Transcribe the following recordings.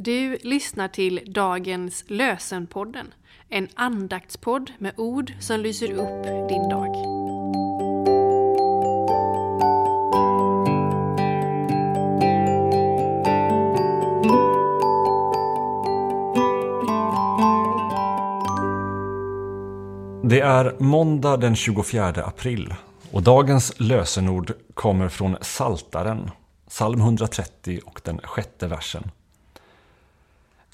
Du lyssnar till dagens Lösenpodden, en andaktspodd med ord som lyser upp din dag. Det är måndag den 24 april och dagens lösenord kommer från Saltaren, psalm 130 och den sjätte versen.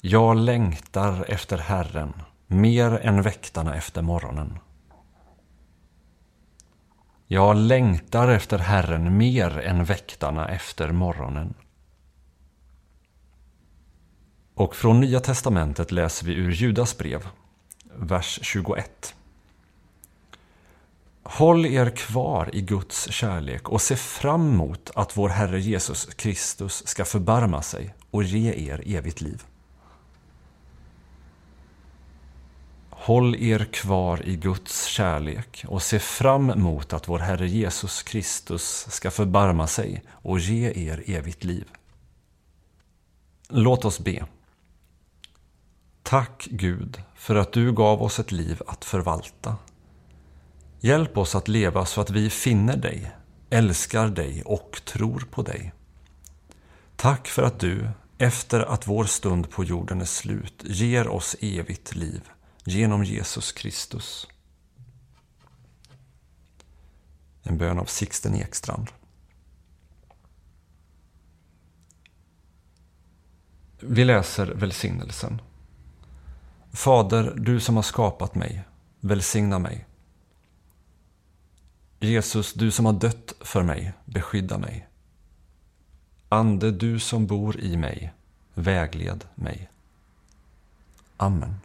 Jag längtar efter Herren mer än väktarna efter morgonen. Jag längtar efter Herren mer än väktarna efter morgonen. Och från Nya Testamentet läser vi ur Judas brev, vers 21. Håll er kvar i Guds kärlek och se fram emot att vår Herre Jesus Kristus ska förbarma sig och ge er evigt liv. Håll er kvar i Guds kärlek och se fram emot att vår Herre Jesus Kristus ska förbarma sig och ge er evigt liv. Låt oss be. Tack Gud för att du gav oss ett liv att förvalta. Hjälp oss att leva så att vi finner dig, älskar dig och tror på dig. Tack för att du, efter att vår stund på jorden är slut, ger oss evigt liv genom Jesus Kristus. En bön av Sixten Ekstrand. Vi läser välsignelsen. Fader, du som har skapat mig, välsigna mig. Jesus, du som har dött för mig, beskydda mig. Ande, du som bor i mig, vägled mig. Amen.